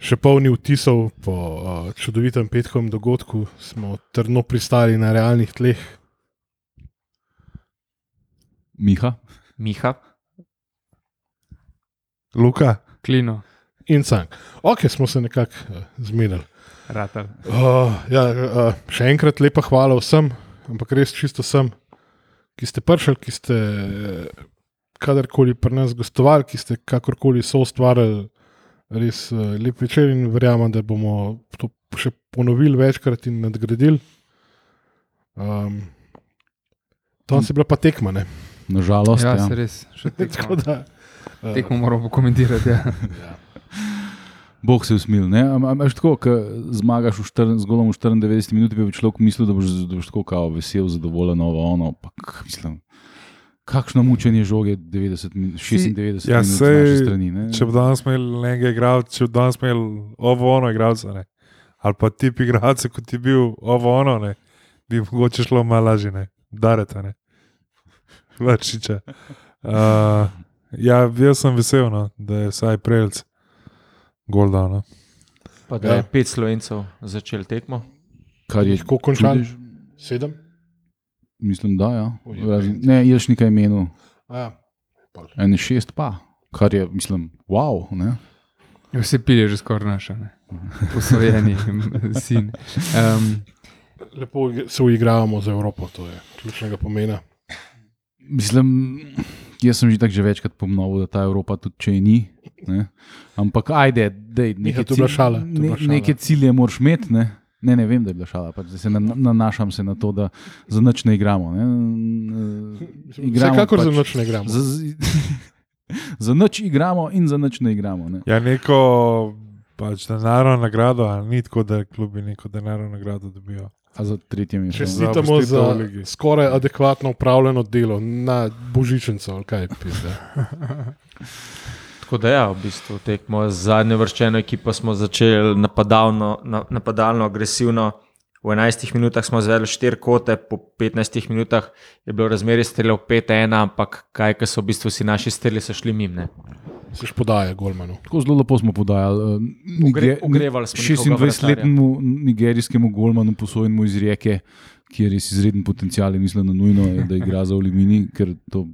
še polni vtisov po uh, čudovitem petkovem dogodku, smo trdno pristali na realnih tleh. Miha, Miha, Luka Klino, in Cank. Ok, smo se nekako uh, zmenili. ratal. Uh, ja, uh, še enkrat lepa hvala vsem, ampak res čisto vsem, ki ste prišli, ki ste eh, kadarkoli pri nas gostovali, ki ste kakorkoli so ustvarjali res uh, lep večer in verjamem, da bomo to še ponovili večkrat in nadgradili. Um, Tam se je bila pa tekma. Ne? nažalost. Ja, Ja, se res. Še Tako tekmo, da, uh, tekmo moramo pokomentirati. Ja. ja. Bog se usmil. ne. Am- am- Veš tako, ko zmagaš v štr- z golom v 94 minutah, bi človek mislil, da boš, da boš tako kao vesel, zadovoljen, novo ono. Pak, mislim, kakšno mučenje žoge 90, min- 96 Ja, minut sej, naše strani. ne. Če bi danes imeli nekaj igralcev, če bi danes imeli ovo ono igralce, ne, ali pa tip igralce, kot je bil ovo ono, ne, bi mogoče šlo malo lažje, ne, darete, ne. Vrčiče. Uh, ja, jaz sem vesel, no, da je vsaj prelc gol dal. No. pa da Ja. je pet slovencev začel tekmo. Kar je Kako končali? čudež. Sedem? Mislim, da ja. Razen-. Ne, ješ nekaj imenov. A Ja. En šest pa, kar je, mislim, wow. Ne? Vse pilje že skoraj naša, ne. posvojeni sin. Um, Lepo se uigravamo za Evropo, to je ključnega pomena. Mislim, jaz sem že tako že večkrat ponovil, da ta Evropa tudi če ni. Ne? Ampak ajde, dej, neke, cilj- ne, neke cilje moraš imeti. Ne? Ne, ne vem, da je bila šala. Pač, se na- nanašam se na to, da za nič ne igramo. Ne? Igramo Vsekakor pač za noč ne igramo. Za, za nič igramo in za nič ne igramo. Ne? Ja, neko pač denarno nagrado, ali ni tako, da klubi neko denarno nagrado dobijo. A za tretje mesto. Čestitamo opustitev za v ligi. skoraj adekvatno upravljeno delo na božičnico. ali Kaj, pizda. Tako da, ja, v bistvu tekmo z zadnjo vrščeno ekipo smo začeli napadalno, na, napadalno agresivno. V 11 minutah smo zvedeli 4 kote, po 15 minutah je bilo razmerje strelov 5-1, ampak kaj, ker so v bistvu si naši streli šli mimo. Se ж podaja Golmanu. Tako zelo lepo smo podajali. eh, Niger- vratarja. 26-letnemu nigerijskemu golmanu posojenemu iz Rijeke, ki je res izreden potencial in mislim, da nujno je, da igra za Olimini, ker to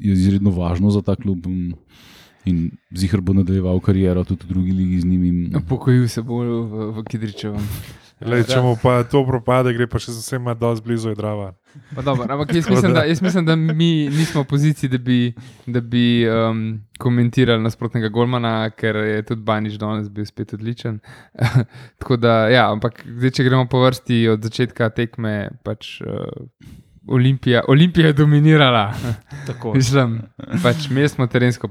je izredno važno za ta klub. in- In zihar bo nadaljeval kariero tudi v drugi ligi z njimi. pokojil se bo v, v Kidričevem. Lej, če mu pa to propade, gre pa še za vsema dosti blizu, je drava. Pa Dobro, ampak jaz mislim, da, jaz mislim, da mi nismo v poziciji, da bi, da bi um, komentirali nasprotnega Golmana, ker je tudi Baniš danes bil spet odličen. Tako da, ja, ampak zdaj, če gremo po vrsti od začetka tekme, pač uh, Olimpija, Olimpija je dominirala. Tako. Mislim, pač imeli smo terensko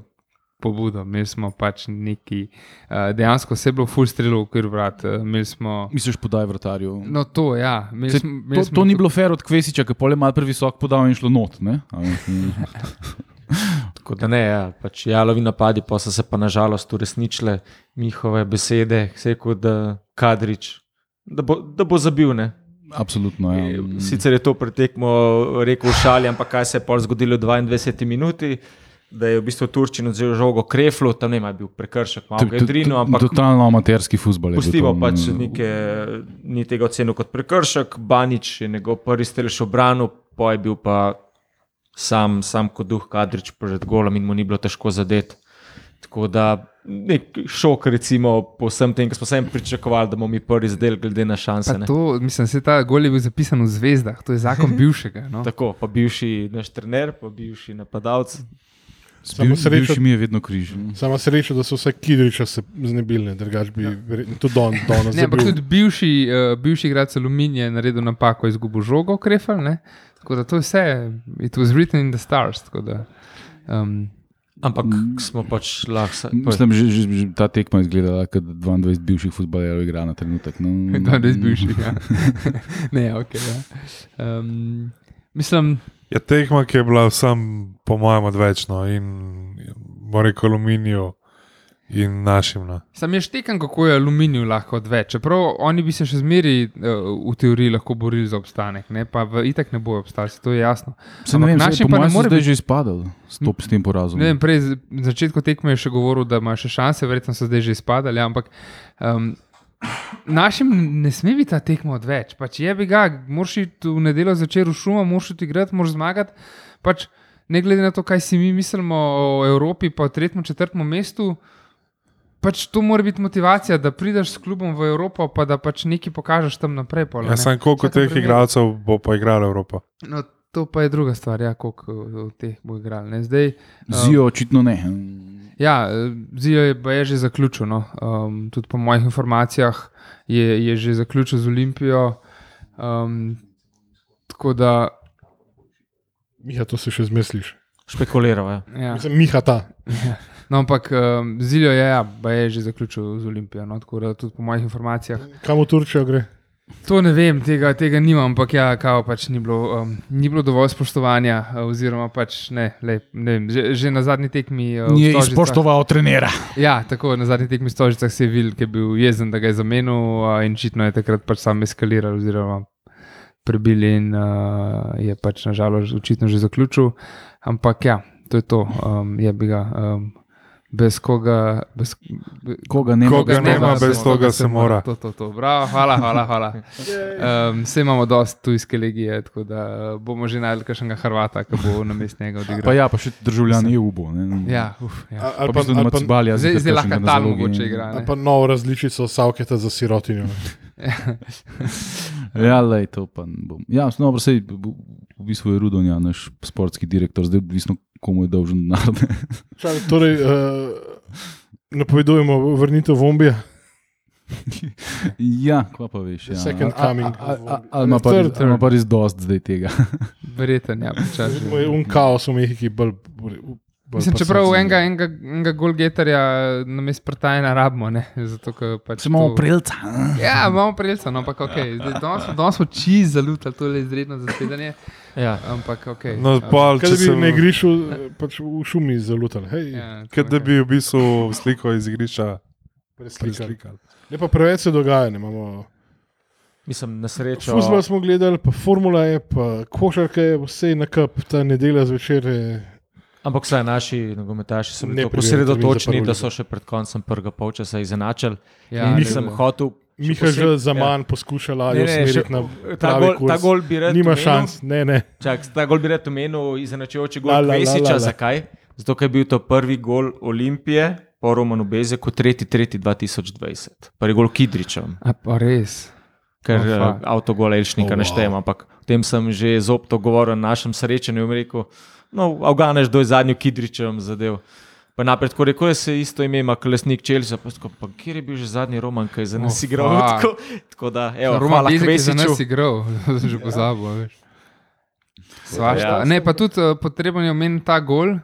pobudo, imeli smo pač neki, uh, dejansko vse je bilo full strelo v okviru vrat. Uh, smo, Misliš, podaj vrtarju? no, to, ja. imeli Se, smo- to, smo to ni bilo fair od Kvesiča, ki pole malo previsok podal in šlo not. ne? A veš. Tako da ne, ja, pač jalovi napadi, pa so se pa nažalost uresničile njihove besede, se je rekel, da Kadrič, da bo, da bo zabil. Ne. Absolutno. Ja. Sicer je to pretekmo rekel v šali, ampak kaj se je pol zgodilo v 22 minuti, da je v bistvu Turčin vzel žogo kreflu, tam ne je bil prekršek, malo je drino, ampak Totalno amaterski futbol. Pustimo pač mm. neke, ni tega ocenil kot prekršek, Banič je njegov prvi strel še obranil, pa je bil pa sam, sam kot duh Kadrič pred golom in mu ni bilo težko zadeti. Tako da nek šok, recimo, po vsem tem, kar smo vsem pričakovali, da bomo mi prvi zdel, glede na šanse. To, mislim, da ta gol je bil zapisan v zvezdah, to je zakon bivšega. No? Tako, pa bivši naš trener, pa bivši napadalec. Samo sreča, bivši mi je vedno križ. sama sreča, da so vse Kidriča se znebili, drugač bi verjetno tudi Don, Don Ne, ampak tudi bivši, uh, bivši igralec Aluminija je naredil napako, izgubil žogo, krefel. Ne? Tako da to je vse, it was written in the stars. tako Da, um, Ampak smo pač lahko. Mislim, že, že, že ta tekma je izgledala, kot da 22 bivših futbalerjev igra na trenutek. No, to je res bivši. Ja. ne, ok. Ja. Um, mislim, Ja, tekma, ki je bila vsem, po mojem, odvečno in rekel aluminijo, in našim. No. Sam je štekan, kako je aluminij lahko odveč. Čeprav oni bi se še zmeri uh, v teoriji lahko borili za obstanek, ne? pa v itek ne bojo obstali, se to je jasno. Se ne Ampak vem, naši naši pa ne more zdaj biti- že izpadel s, to, s tem porazom. Ne vem, prej na začetku tekme je še govoril, da ima še šanse, verjetno so zdaj že izpadali, ampak um, našim ne sme biti ta tekma odveč. Pač je bi ga, moraš iti v nedeljo začer v šumu, moraš iti igrati, moraš zmagati. Pač, ne glede na to, kaj si mi mislimo o Evropi, pa o tretjem, četrtem mestu. Pač to mora biti motivacija, da prideš s klubom v Evropo, pa da pač nekaj pokažeš tam naprej. Pol, Ja, sem koliko teh primeru. igralcev bo pa igrala Evropa. No, to pa je druga stvar, ja, koliko v teh bo igrali. ne. Zdaj, Zijo očitno ne. Ja, Zijo je, je že zaključil. No. Um, tudi po mojih informacijah je, je že zaključil z Olimpijo. Um, tako da, Miha, to si še zmisliš. Špekulirajo. Ja. ja. Mislim, Miha ta. No, ampak um, Zijo je, ja, je že zaključil z Olimpijo. No. Tako da, tudi po mojih informacijah. Kam v Turčijo gre? To ne vem, tega, tega nimam, ampak ja, kao pač ni bilo, um, ni bilo dovolj spoštovanja, uh, oziroma pač ne, lej, ne vem, že, že na zadnji tekmi. Uh, Ni Stožicah- spoštoval trenera. Ja, tako na zadnji tekmi stožicah se je videl, ki je bil jezen, da ga je zamenil a, in očitno je takrat pač sam eskaliral oziroma prebil in uh, je pač nažalost očitno že zaključil. Ampak ja, to je to, um, je bi ga. Um, Bez koga, be, Koga ne Koga more, nema, bez bez toga se mora. To, to, to. Bravo, hvala, hvala. hvala. Um, vse imamo dosti tujske legije, tako da uh, bomo že najdel kakšnega Hrvata, ki bo na mestu njega Pa odigral. ja, pa še državljan EU bo. Ne? Ja, uf, ja. A- Pa Ali pa, nima pa, Cibalija, Zdaj, zdaj lahko na zalogi. mogoče igra. ali pa novo različico Savketa za sirotinjo. Ja, lej, to pa bom. Ja, no, sej, v bistvu je Rudonja naš sportski direktor, zdaj odvisno, komu je dolžen denar. torej, uh, napovedujemo vrnitev Vombija. Ja, kva pa veš. Ja. Second A- a- coming. Ali ima pa pa res dost zdaj tega? Verjetno, ja, počasi. Je un kaos v Mehiki, bolj. Bolj Mislim, čeprav enega, enega, enega golgetarja na mestu prtajna rabimo, ne? Zato, ker pač Se imamo to- prelca. Ja, imamo prelca, no, ampak ok. Danes, smo- čist zalutali, to je izredno zasedanje. Ja. Ampak ok. No, pol, če bi sem, na igrišču eh, pač v šumi zalutali. Hej, ja, Kaj da bi v bistvu sliko iz igrišča preslikali. Ne, pa preveč se dogaja. ne, Imamo Mislim, na srečo. Fusbal smo gledali, pa formula je, pa košarka je, vse na kap, ta nedelja zvečer je. Ampak vsaj naši nogometaši so bili Ne tako osredotočeni, da so še pred koncem prvega polčasa izenačili. Ja, In ne, nisem ne. hotel. Miha že za ja. manj poskušala Ne, ali ne, usmeriti na Ta gol, ta kurs. gol bi rad Nima omenil. šans, ne, ne. Čak, ta gol bi rad omenil izenačujoči gol la. Zakaj? Zato, ker je bil to prvi gol Olimpije po Romanu Bezeku 3.3.2020. Prvi gol Kidričem, A pa res. ker Oh, oh, fuck. avtogol Elšnika Oh, wow. neštejem. Ampak o tem sem že z opto govoril na našem srečanju in rekel, no, Afganeš do zadnjo Kidričem zadev. Pa naprej, tako rekel, se isto ime ima kolesnik Čelisa, pa, tako, pa kjer je bil že zadnji Roman, ki je za nas Oh, oh, igral. fuck. Tako, tako da, evo, Roman Bezek je za nas igral, že pozabil. a veš. Svašta. Ja. Ne, pa tudi uh, potrebno je omeniti ta gol,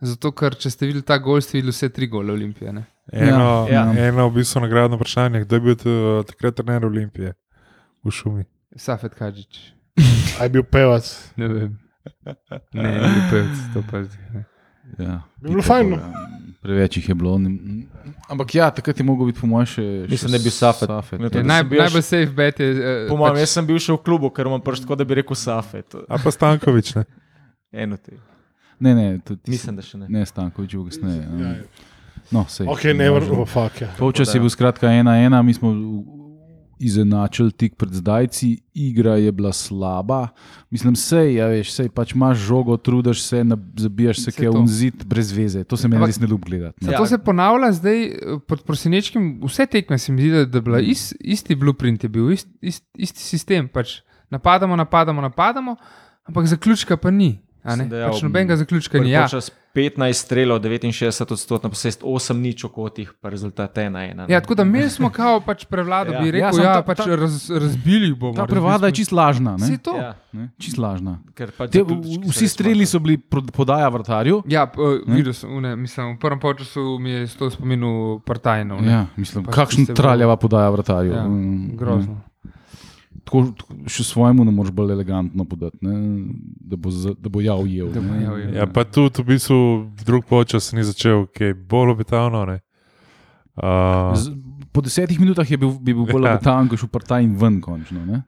zato ker če ste videli ta gol, ste videli vse tri gole Olimpije. Ne? Eno, Ja, ja. eno v bistvu nagradno vprašanje, kdo je bil t- takrat trener Olimpije v šumi. Safet Kažič. A je bil pevac. Ne vem. Ne, ne bi pevc, to pa zdaj. Ja, Bi bilo fajn, no. Preveč jih je bilo. ne- Ampak ja, takrat je mogel biti po mojem še. Mislim, še da je bil Safet. Safet. Ne, ja. to- Ja, naj, bil najbolj še- safe bet je. Uh, Po mojem, jaz sem bil še v klubu, ker imam prst, kot da bi rekel Safet. A pa Stankovič, ne? Eno ti. Ne, ne, tudi, Mislim, da še ne. Ne, Stankovič, bo kasneje. Ja, Ja, ja. no, sej, Ok, ne oh, fuck. Ja. Polčas Tako je bil skratka ena, ena, mi smo izenačili tik pred zdajci, igra je bila slaba. Mislim, sej, ja, veš, sej pač imaš žogo, trudiš se, zabijaš se, kaj to. unzid, brez veze. To se Ampak- res ne ljubi gledati. Ja. se ponavlja zdaj eh, pod prosinečkim, vse tekme se mi zdi, da da je bila is, isti blueprint, je bil ist, ist, isti sistem. Pač napadamo, napadamo, napadamo, ampak zaključka pa ni. Ne? Ja, Pač ob- nobenega zaključka ni. Ja. Čas 15 strelov, 69 odstotkov, posest 8 nič v kotih, pa rezultat 1-1. Ja, tako da mi smo kao pač prevlado, Ja. bi Ja, rekel, samo ja, ta- pač ta- raz, razbili bomo. Ta prevada je čist lažna. Ne? to. Ja, Ne? Čist lažna. ker pač Te, vsi streli so bili podaja vrtarju. Ja, uh, videl sem, une, mislim, v prvem času mi je to spominil Partajnov. ne. Ja, mislim, Pač kakšen traljava podaja vrtarju. Ja, Mm, grozno. Tako, tako še svojemu ne moreš bolj elegantno podati, ne? da bo, za, da bo ja ujel. Bo ja ujel. Ja, pa tudi v bistvu v drug počas ni začel, ki je bolj obetavno. Ne? Uh, Z, po desetih minutah je bil, bi bil bolj Ja. obetaven, ko je šel partaj in ven končno. Ne?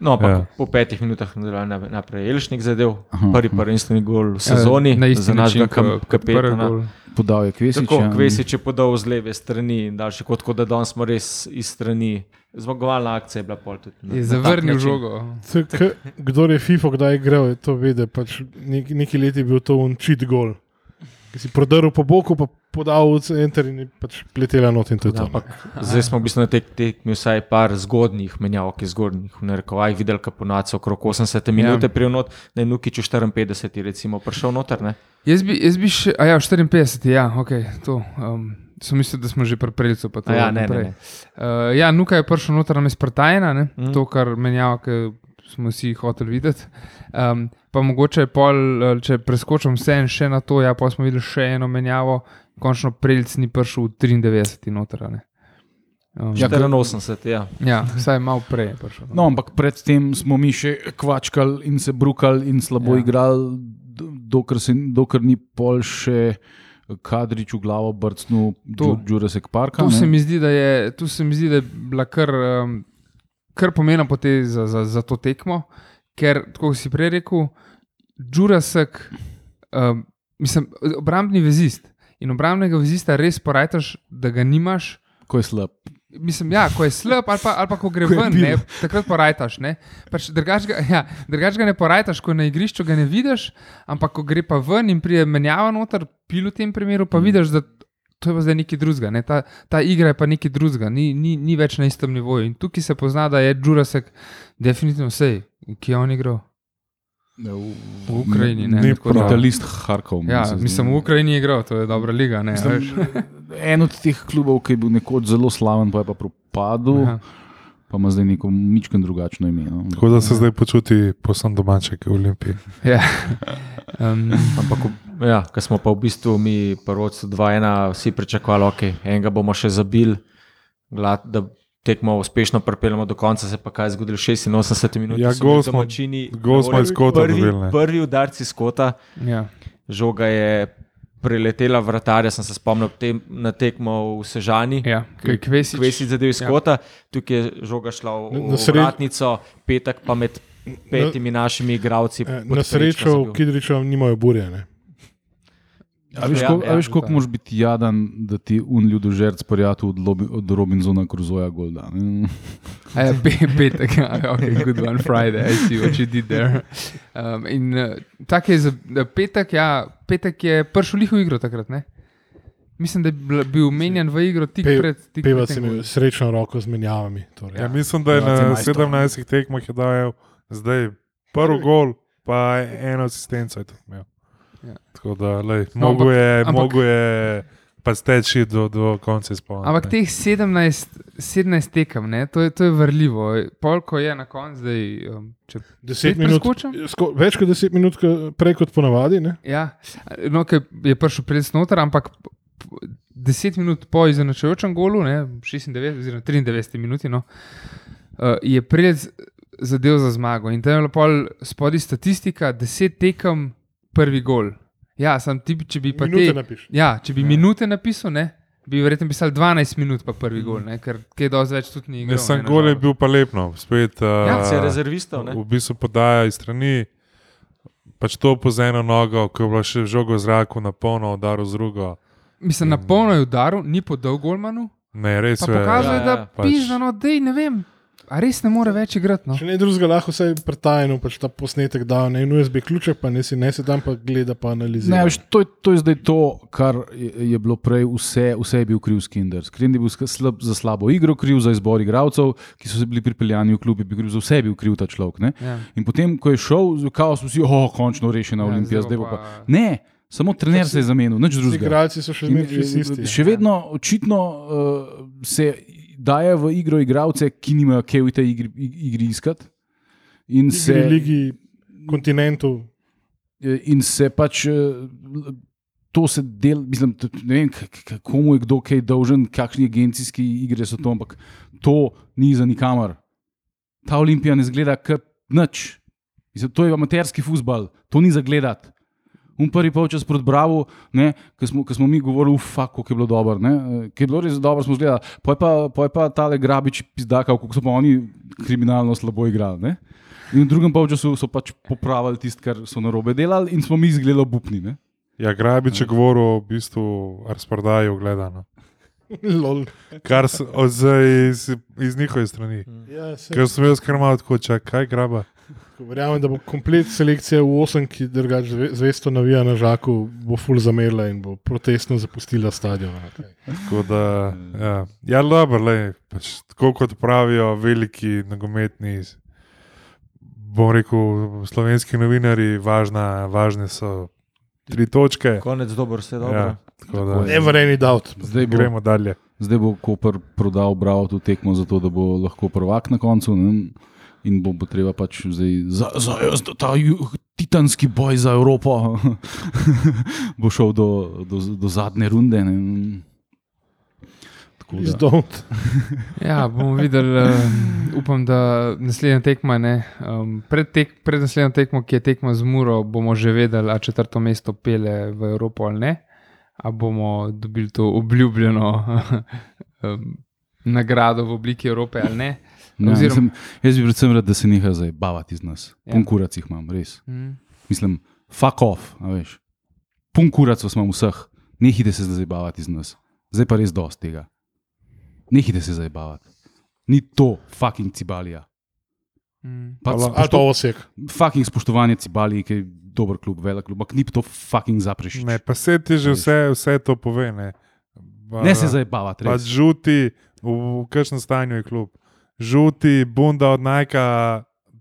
No, ampak Ja. ja. po petih minutah je naprej Elšnik zadev, Aha. prvi prvenstveni gol v sezoni Ja, na za našega kapetana. gol. Podal je Kvesič. Tako, ja. Kvesič je podal z leve strani in daljši kot, kot da danes smo res iz strani. Zmagovalna akcija je bila pol tudi. na- Je zavrnil žogo. Saj, k- Kdor je FIFA kdaj igral, je to vedel. Pač nek, neki let je bil to unčit gol. Ki si prodrl po boku, pa podal v center in je pač pletela not in to je to. Ampak zdaj smo v bistvu na tej tekmi vsaj par zgodnjih menjav, ki zgodnjih v narekovajih videli, kaponac okrog 80 minut, Ja. prijel not, da je Nukič v 54 recimo prišel noter. Ne? Jaz bi, jaz bi še, a ja, 54, ja, ok, to. Um, sem mislil, da smo že pri pa to ja, ne, ne, ne. Uh, ja, Nuka je prišel noter na Mespartajna, Mhm. mm. to, kar menjava, ki smo si hoteli videti. Um, pa mogoče je pol, eh, če preskočim vse in še na to, ja, pa smo videli še eno menjavo, končno Preljc ni prišel v 93 noter. a ne. Um, Ja, ja, 84, ja. ja, vsaj malo prej je prišel. No, ampak predtem smo mi še kvačkali in se brukali in slabo Ja. igrali, do- dokler, se, dokler ni pol še kadrič v glavo brcnil To- Jurassic Parka. Tu ne. se, mi zdi, da je, tu se mi zdi, da je bila kar, um, kar pomena potez za, za, za to tekmo, ker, kot si prej rekel, Jurasek, um, mislim, obrambni vezist. In obrambnega vezista res porajtaš, da ga nimaš. Ko je slab. Mislim, ja, ko je slab, ali pa, ali pa ko gre Ko ven, ne, takrat porajtaš. Ne. Pač drugač, ga, ja, drugač ga ne porajtaš, ko na igrišču ga ne vidiš, ampak ko gre pa ven in prije menjava noter, pil v tem primeru, pa vidiš, da to je pa zdaj nekaj drugega. Ne. Ta, ta igra je pa nekaj drugega, ni, ni, ni več na istem nivoju. In tukaj se pozna, da je Jurasek definitivno vse, ki je on igral. V Ukrajini, ne. Ni tako da- prav. Kapitalist Harkov. Ja, zdi. mislim, v Ukrajini je igral, to je dobra liga. Ne. Mislim, en od teh klubov, ki je bil nekoč zelo slaven, pa je pa propadel, Aha. Pa ima zdaj neko mičken drugačno ime. No. tako da se zdaj počuti posem domaček v Olimpiji. Ja. Um, Ampak, ja, ko smo pa v bistvu mi prvoci 2-1, vsi pričakovali, ok, enega bomo še zabili, glad, da tekmo uspešno pripeljemo do konca, se pa kaj je zgodilo 86 minut. Ja, gol smo- domačini gol smo iz kota prvi, dobili, ne. prvi udarci iz kota, ja. žoga je preletela vratarja, sem se spomnil tem, na tekmo v Sežani. Ja, Kvesič. Kvesič zadev iz Ja. kota, tukaj je žoga šla v, Na- v na sred- vratnico, petek pa med petimi našimi igravci. Eh, Na srečo v. Kidriču nimajo burje. Ne? A veš, Ja, koliko ja, ja, koliko to. moraš biti jadan, da ti un ljudožerc prijatelj od, Lobi- od Robinsona Crusoja golda. Ja, pe, petek, ja, ok, good one Friday, I see what you did there. Um, in uh, tak je za petek, ja, petek je prišel liho igro takrat, ne? Mislim, da je bil- menjen v igro tik Pe- pred tik Peva pred si tem imel srečno roko z menjavami. Torej. Ja, mislim, da je Ja, na ti majstor. 17 tekmah je dajal zdaj prvi gol, pa eno asistenco je tudi imel. Ja. Tako da, lej, No, mogo ampak- je, ampak- mogo je pa steči do, do konca izpolnjenja. Ampak teh 17, 17 tekem, ne, to, je, to je vrljivo. Polko je na koncu, zdaj, um, če preskočim? sko, več kot deset minut k- prej kot ponavadi. Ne? Ja, no, ki je prišel pred noter, ampak p- p- 10 minut po izenačujočem golu, ne, 96 oziroma 93 minuti, no, uh, je pred zadev za zmago. In tam je bila pol spodaj statistika, 10 tekem, prvi gol. Ja, sam ti, če bi pa Minute te, napiš. ja, če bi ja. minute napisal, ne, bi verjetno pisal 12 minut, pa prvi gol, ne, ker kaj dosti več tudi ni igral. Ne, ne, gol je bil pa lepno, spet. Ja, Uh, se rezervistov. ne. v bistvu podaja iz strani, pač to po z eno nogo, ko je bila še žogo v zraku, na polno udaril z drugo. Mislim, na polno je udaril, ni podal golmanu, Ne, res pa je. pokazal, Ja, je, da ja, pač- pižano, da ne vem. A res ne more več igrati? No? Če ne drugega, lahko vsaj pretajeno pač ta posnetek da na en USB ključek, pa ne si ne se tam pa gleda, pa Ne, analizira. veš, to, je, to je zdaj to, kar je, je bilo prej, vse, vse je bil kriv Skinder. Skinder je bil slab, za slabo igro, kriv za izbor igralcev, ki so se bili pripeljani v klub, je bil kriv za vse, je bil kriv ta človek. Ne? Ja. In potem, ko je šel, kao smo vsi, oh, končno rešena Ja, Olimpija, zdaj zdaj bo pa. pa- Ne, samo trener se je zamenil, nič drugega. Igralci so še vsi isti. Še vedno očitno uh, se daje v igro igralce, ki nimajo kaj v tej igri, ig- igri iskati. In Igri, se, ligi kontinentov. eh, in se pač eh, to se del, mislim, ne vem, komu je kdo kaj dolžen, kakšni agencijski igre so to, ampak to ni za nikamor. Ta olimpija ne zgleda kot nič. Mislim, to je amaterski futbal, to ni za gledati. Un prvi polčas proti Bravo, ki smo, ko smo mi govorili, ufak, kako je bilo dobro, ki je bilo res dobro, smo gledali. Poj pa, poj pa tale grabič pizdaka, kako so pa oni kriminalno slabo igrali. Ne? In v drugem polčasu so pač popravili tisto, kar so na robe delali, in smo mi izgledali bupni. Ne? Ja, Grabič je govoril v bistvu razprodaju gledano. Lol. Kar se odzaj iz, iz njihove strani. Ja. Ker sem jaz kar malo tako čakal, kaj graba. Verjamem, da bo komplet selekcija v 8, ki drugače zve- zvesto navija na žaku, bo full zamerila in bo protestno zapustila stadion. Okay. Tako da, ja, ja dobro, le, pač, tako kot pravijo veliki nogometni, bom rekel, slovenski novinari, važna, važne so tri točke. Konec dober, vse dobro. Ja, tako da, Never any doubt. Zdaj bo, gremo dalje. zdaj bo Koper prodal Bravo to tekmo, zato da bo lahko prvak na koncu. Ne? In bo, bo treba pač zdaj za, za, za ta titanski boj za Evropo, bo šel do, do, do zadnje runde. Ne? Tako da-. Ja, bomo videli. Um, upam, da naslednja tekma, ne, um, pred, tek, pred naslednjo tekmo, ki je tekma z Muro, bomo že vedeli, ali četrto mesto pele v Evropo ali ne. Ali bomo dobili to obljubljeno um, nagrado v obliki Evrope ali ne. Ja, Oziroma- mislim, jaz bi predvsem rad, da se neha zdaj bavati z nas. Ja. Konkurac jih imam, res. Mm. Mislim, fuck off, a veš. Pun kurac vas imam vseh, nehite se zdaj bavati z nas. Zdaj pa res dosti tega. Nehite se zdaj bavati. Ni to fucking cibalija. Mm. Pa. Ali pa spošto, osek. fucking spoštovanje cibaliji, ki je dober klub, velik klub, ampak ni to fucking zaprešič. Ne, pa se ti že vse, vse to pove. Ne, Pa- ne se zdaj bavati, Pa žuti, v, v kakšnem stanju je klub. Žuti, bunda od Najka,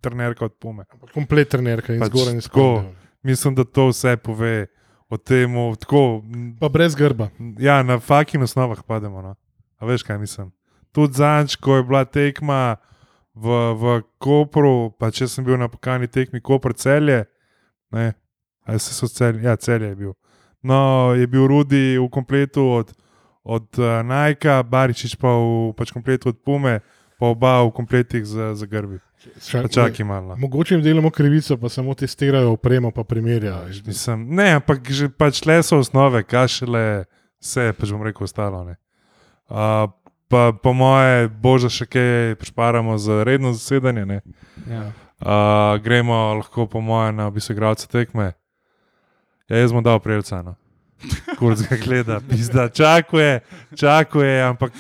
trenerka od Pume. Komplet trenerka in Pač zgoraj in spodaj. Mislim, da to vse pove o tem, tako. Pa brez grba. Ja, na fakin osnovah pademo. No. A veš, kaj mislim? Tudi zanč, ko je bila tekma v, v Kopru, pa če sem bil na pokani tekmi Koper celje, ne, ali se so celje, ja, celje je bil. No, je bil Rudi v kompletu od, od uh, Najka, Baričič pa v pač kompletu od Pume, pa oba v kompletih za, za grbi. Čakaj malo. no. Mogoče jim delamo krivico, pa samo testirajo opremo, pa primerjajo. Mislim, ne, ampak že pač le so osnove, kašele, vse, pač bom rekel, ostalo. ne. Uh, pa po moje, božje, še kaj prišparamo za redno zasedanje. ne. Ja. Uh, gremo lahko, po moje, na obiskovalce tekme. Ja, jaz bom dal prijevca. No. Kurz ga gleda, pizda, čakuje, čakuje, ampak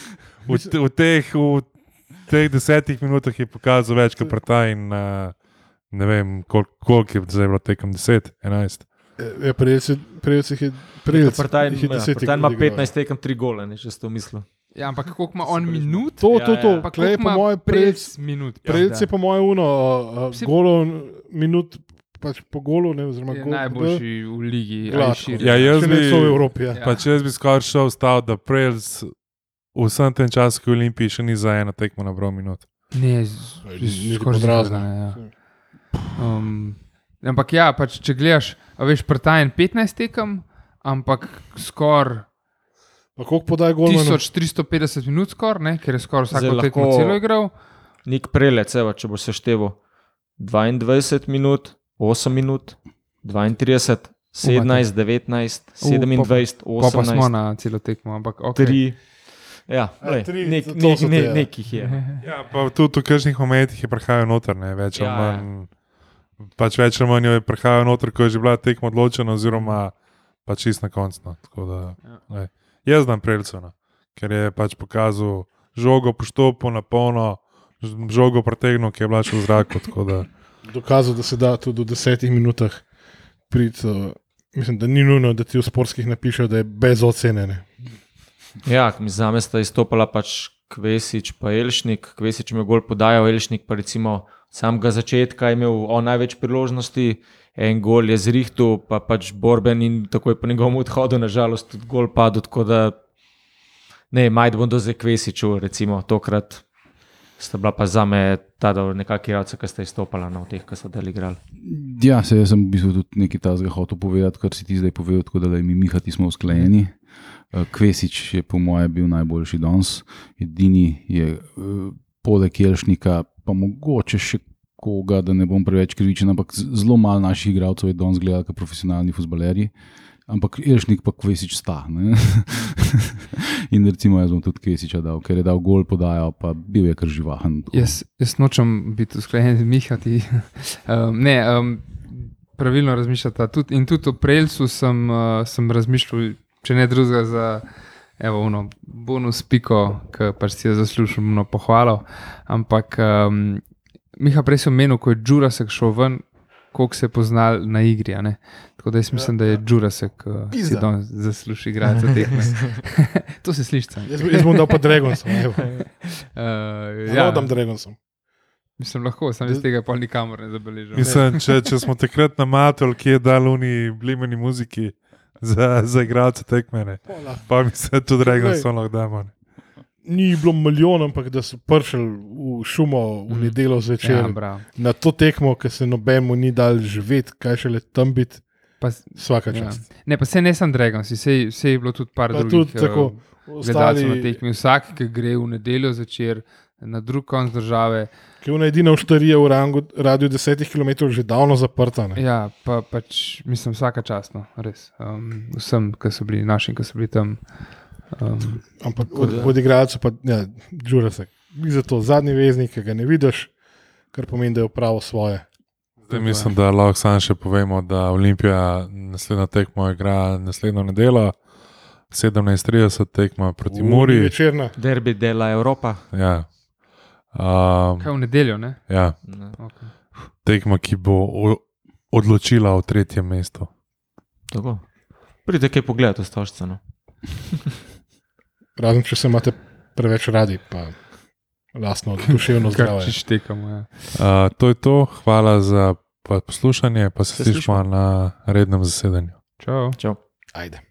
v, v, teh, v teh desetih minutah je pokazal več kot prta in uh, ne vem, koliko kolik je zdaj bilo tekem, 10, 11. Ja, Prejel jih je prejel. Prtajn ja, ima 15 tekem, 3 gole, ne, če ste v mislu. ja, ampak koliko ima on minut? To, Ja, to, to. ja. Pa Klej, koliko po moje, Prelc prejel minut? Ja. je po moje uno, uh, golo minut, pač po golu, ne, oziroma Je gol, najboljši v ligi. ali širje. Ja, jaz bi- so v Evropi. Ja. Ja. Pa če jaz bi skoraj šel stav, da Prejels v vsem tem času, ki je v Olimpiji, še ni za eno tekmo nabral minut. Ne, z- Ni- ni skoraj podrazno. zraven. Ja. Um, ampak ja, pač, če gledaš, a veš, prtajen 15 tekem, ampak skoraj Pa koliko podaj gol? 1350 minut, skor, ne, ker je skoraj vsako Zdaj tekmo celo igral. Nik prelec, evo, če bo seštevil 22 minut, 8 minut, 32, 17, 19, 27, Pa, pa smo 18, na celo tekmo, ampak okay. 3. Ja, lej, tri, nek, to- to nek, so te, ne, ja. nekih je. Ja, pa tudi v kažnih momentih je prihajal noter, ne, več ali Ja, ja, manj. Pač več ali manj je prihajal noter, ko je že bila tekma odločena, oziroma pač čist na koncu. No. Tako Da, Ja. ja. Jaz znam Prejelsona, ker je pač pokazal žogo poštopo na polno, žogo pretegnil, ki je bila še v zraku. tako da- Dokazal, da se da tudi v desetih minutah priti. Uh, mislim, da ni nujno, da ti v sportskih napišejo, da je brez ocene. Ja, za me sta izstopala pač Kvesič in Elšnik. Kvesič je gol podajal, Elšnik pa recimo samega začetka je imel on največ priložnosti, en gol je zrihtu, pa pač borben in takoj po njegovem odhodu, nažalost, tudi gol padel. Tako da ne, majd bom do zdaj Kvesiču, recimo tokrat. Sta bila pa za me ta nekakšna igralca, ki sta izstopala na no, teh, ki so del igrali. Ja, se jaz sem v bistvu tudi nekaj tazga hotel povedati, kar si ti zdaj povedal, tako da mi Mihati smo usklajeni. Eh, Kvesič je po mojem bil najboljši danes, edini je eh, poleg Jelšnika, pa mogoče še koga, da ne bom preveč krivičen, ampak zelo malo naših igralcev je danes gledal kot profesionalni futbalerji. Ampak Iršnik pa Kvesič sta. In recimo jaz bom tudi Kvesiča dal, ker je dal gol podajo, pa bil je kar živahen. Jaz, jaz nočem biti usklajen z Mihati. um, ne, um, pravilno razmišljata. Tud, in tudi o Prelsu sem, uh, sem razmišljal, če ne drugega, za evo, ono, bonus piko, ki pač si je zaslužil no, pohvalo. Ampak um, Miha prej sem menil, ko je Jurasek šel ven. Koliko se je poznal na igri. a ne. Tako da jaz mislim, da je Jurasek, uh, ki Pizda. danes zasluži igrati tekme. to se sliši. Jaz, jaz bom dal pa Dragonsom. evo. Uh, Ja, dam Dragonsom. Mislim, lahko, sem iz tega pa nikamor ne zabeležil. Mislim, če, če smo takrat na Matol, ki je dal uni blimeni muziki za, za igralce tekmene, pa mi se tudi rego Glej. so lahko damo. ne. Ni bilo milijon, ampak da so prišli v šumo v Mm. nedeljo zvečer ja, ja, bravo. na to tekmo, ki se nobemu ni dal živeti, kaj šele tam biti, Pa, vsaka ja. čast. Ne, pa se ne sem Dragon, se je bilo tudi par Pa drugih. tudi tako, eh, Gledalcev na ostali, tekmi, vsak, ki gre v nedeljo zvečer na drug konc države. Ki je ona edina vštarija v rangu, radiju 10 km že davno zaprta. Ne? Ja, pa, pač, mislim, vsaka častno, res. Um, vsem, ki so bili našim, ki so bili tam. Um, Ampak od, od igralcev pa ja, Jurasek. Ni zato zadnji veznik, ki ga ne vidiš, kar pomeni, da je upravo svoje. Zdaj mislim, da lahko samo še povemo, da Olimpija naslednjo tekmo igra naslednjo nedeljo, 17:30 tekma proti Muri. Večerna. Derbi dela Evropa. Ja. Um, kaj v nedeljo, ne? ja, Ne, Okay. tekma, ki bo odločila o tretjem mestu. Tako. Pridite kaj pogledati, ostašce. No. Razen če se imate preveč radi, pa lastno duševno zdravje. če štekamo. Ja. Uh, to je to, hvala za pa poslušanje, pa se Se slišimo. na rednem zasedanju. Čau. Čau. Ajde.